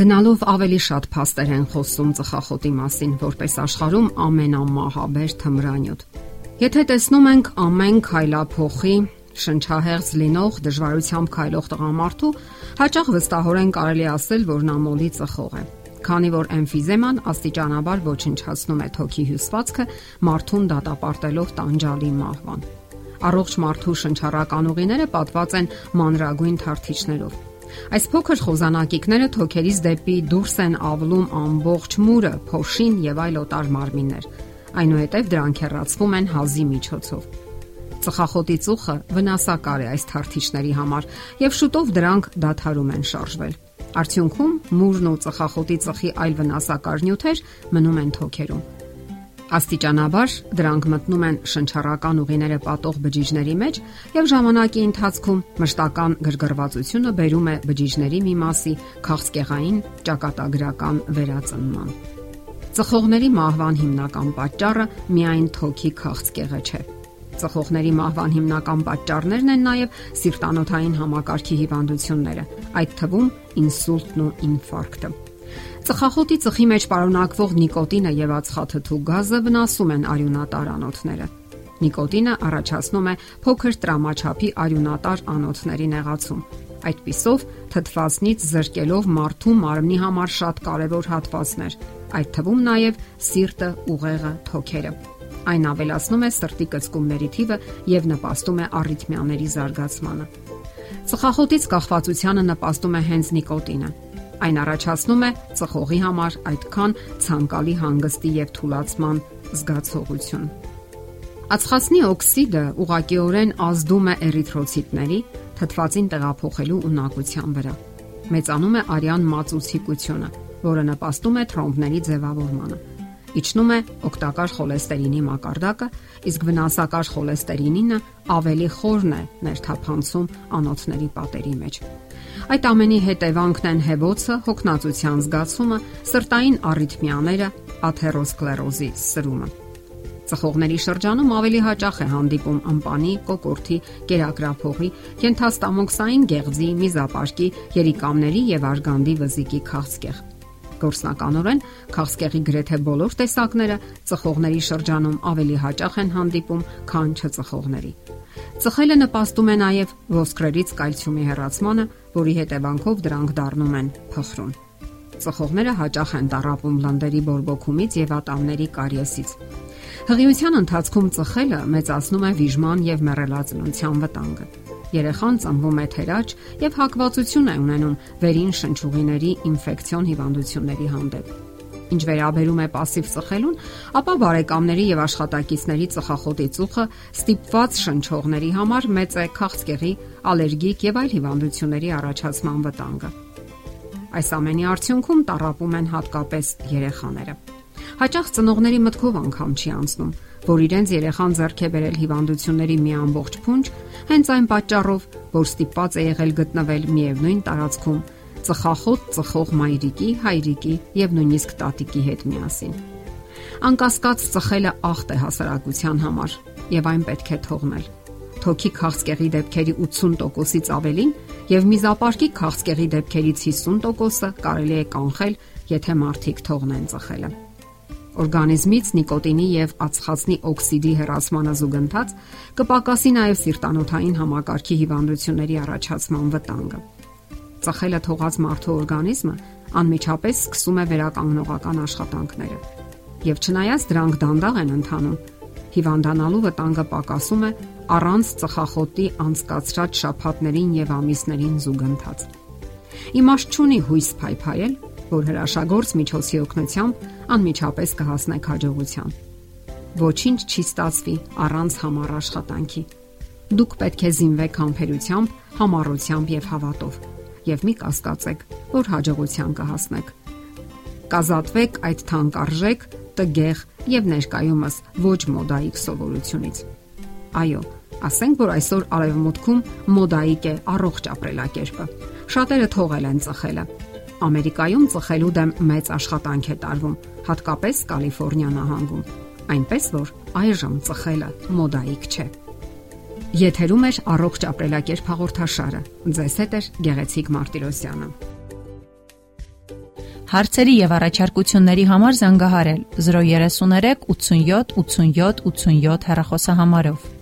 Գնալով ավելի շատ փաստեր են խոսում ծխախոտի մասին, որպես աշխարհում ամենամահաբեր թմրանյութ։ Եթե տեսնում ենք ամեն քայլափոխի շնչահեղձ լինող դժվարությամբ քայլող տղամարդու, հաճախ վստահորեն կարելի ասել, որ նա մոլի ծխող է։ Քանի որ էմֆիզեման աստիճանաբար ոչնչացնում է թոքի հյուսվածքը, մարդուն դատապարտելով տանջալի մահվան։ Առողջ մարդու շնչառական ուղիները պատված են մանրագույն թարթիչներով Այս փոքր խոզանակիկները թոքերից դեպի դուրս են ավլում ամբողջ մուրը, փոշին եւ այլ օտար մարմիններ։ Այնուհետև դրանք հեռացվում են հազի միջոցով։ Ծխախոտի ծուխը վնասակար է այս թարթիչների համար եւ շուտով դրանք դադարում են շարժվել։ Արդյունքում մուրն ու ծխախոտի ծխի այլ վնասակար նյութեր մնում են թոքերում։ Աստիճանաբար դրանք մտնում են շնչառական ուղիները պատող բջիջների մեջ եւ ժամանակի ընթացքում մշտական գրգռվածությունը բերում է բջիջների մի մասի քաղցկեղային ճակատագրական վերածնման։ Ծխողների մահվան հիմնական պատճառը միայն թոքի քաղցկեղը չէ։ Ծխողների մահվան հիմնական պատճառներն են նաև սիրտանոթային համակարգի հիվանդությունները, այդ թվում ինսուլտն ու ինֆարկտը։ Ծխախոտի ծխի մեջ պարունակվող նիկոտինը եւ ածխաթթու գազը վնասում են արյունատար անոթները։ Նիկոտինը առաջացնում է փոքր տրամաչափի արյունատար անոթների նեղացում։ Այդպիսով թթվածնից զրկելով մարդու մարմնի համար շատ կարևոր հատվածներ, այդ թվում նաև սիրտը, ուղեղը, թոքերը։ Այն ավելացնում է սրտի կծկումների թիվը եւ նպաստում է առիթմիաների զարգացմանը։ Ծխախոտից կախվածությանը նպաստում է հենց նիկոտինը Այն առաջացնում է ծխողի համար այդքան ցանկալի հանգստի եւ թուլացման զգացողություն։ Ածխածնի օքսիդը ուղղակիորեն ազդում է էրիթրոցիտների թթվածին տեղափոխելու ունակության վրա։ Մեծանում է արյան մածուցիկությունը, որը նպաստում է թրոմբների ձևավորմանը։ Իջնում է օգտակար խոլեստերինի մակարդակը, իսկ վնասակար խոլեստերինինը ավելի խորն է ներթափանցում անոթների պատերի մեջ։ Այդ ամենի հետևանքն են հեվոցը, հոգնածության զգացումը, սրտային առիթմիաները, աթերոսկլերոզի սրումը։ Ծխողների շրջանում ավելի հաճախ է հանդիպում ամպանի, կոկորթի, կերակրափողի, ենթաստամոքսային գեղձի, միզապարկի, երիկամների եւ արգանդի վզիկի քաղցկեղ։ Գործնականորեն քաղցկեղի գրեթե բոլոր տեսակները ծխողների շրջանում ավելի հաճախ են հանդիպում, քան չծխողների։ Ծխելը նպաստում է նաև ոսկրերից կալցիումի հեռացմանը, որի հետևանքով դրանք դառնում են փխրուն։ Ծխողները հաճախ են տարապում լանդերի բորբոքումից եւ ատամների կարիեսից։ Հղիության ընթացքում ծխելը մեծացնում է վիժման եւ մեռելածնության վտանգը։ Երեխան ծնվում է թերաճ եւ հակվածություն է ունենում վերին շնչուղիների ինֆեկցիոն հիվանդությունների հանդեպ։ Ինչ վերաբերում է пассив ծխելուն, ապա բարեկամների եւ աշխատակիցների ծխախոտի ծուխը ստիպված շնչողների համար մեծ է քաղցկեղի, ալերգիկ եւ այլ հիվանդությունների առաջացման վտանգը։ Այս ամենի արդյունքում տարապում են հատկապես երեխաները։ Հաճախ ծնողների մտքով անգամ չի անցնում, որ իրենց երեխան ձեռք է բերել հիվանդությունների մի ամբողջ փունջ, հենց այն պատճառով, որ ստիպված է եղել գտնվել միևնույն տարածքում ծխախոտ ծխող մայրիկի, հայրիկի եւ նույնիսկ տատիկի հետ միասին։ Անկասկած ծխելը ախտ է հասարակության համար եւ այն պետք է թողնել։ Թոքի քաղցկեղի դեպքերի 80%-ից ավելին եւ միզապարկի քաղցկեղի դեպքերից 50%-ը կարելի է կանխել, եթե մարդիկ թողնեն ծխելը։ Օրգանիզմից նիկոտինի եւ ածխածնի օքսիդի հեռացմանը զուգընթաց կպակասի նաեւ սիրտանոթային համակարգի հիվանդությունների առաջացման վտանգը ծխելը թողած մարդու օրգանիզմը անմիջապես սկսում է վերականգնողական աշխատանքները։ Եվ չնայած դրանք դանդաղ են ընթանում, հիվանդանալու վտանգը պակասում է առանց ծխախոտի անցկացրած շաբաթներին եւ ամիսներին զուգընթաց։ Իմաստ չունի հույս փայփայել, որ հրաշագործ միջոցի օգնությամբ անմիջապես կհասնեք հաջողության։ Ոչինչ չի ստացվի առանց համառ աշխատանքի։ Դուք պետք է զինվեք համբերությամբ, համառությամբ եւ հավատով եւ մի կասկածեք, որ հաջողության կհասնեք։ Կազատվեք այդ թանկարժեք, տգեղ եւ ներկայումս ոչ մոդայիկ սովորությունից։ Այո, ասենք որ այսօր արևմուտքում մոդայիկ է առողջ ապրելակերպը։ Շատերը թողել են ծխելը։ Ամերիկայում ծխելու դեմ մեծ աշխատանք է տարվում, հատկապես Կալիֆոռնիա նահանգում։ Այնպես որ այժմ ծխելը մոդայիկ չէ։ Եթերում է առողջ ապրելակերպ հաղորդաշարը։ Ձեզ հետ է Գեղեցիկ Մարտիրոսյանը։ Հարցերի եւ առաջարկությունների համար զանգահարել 033 87 87 87 հեռախոսահամարով։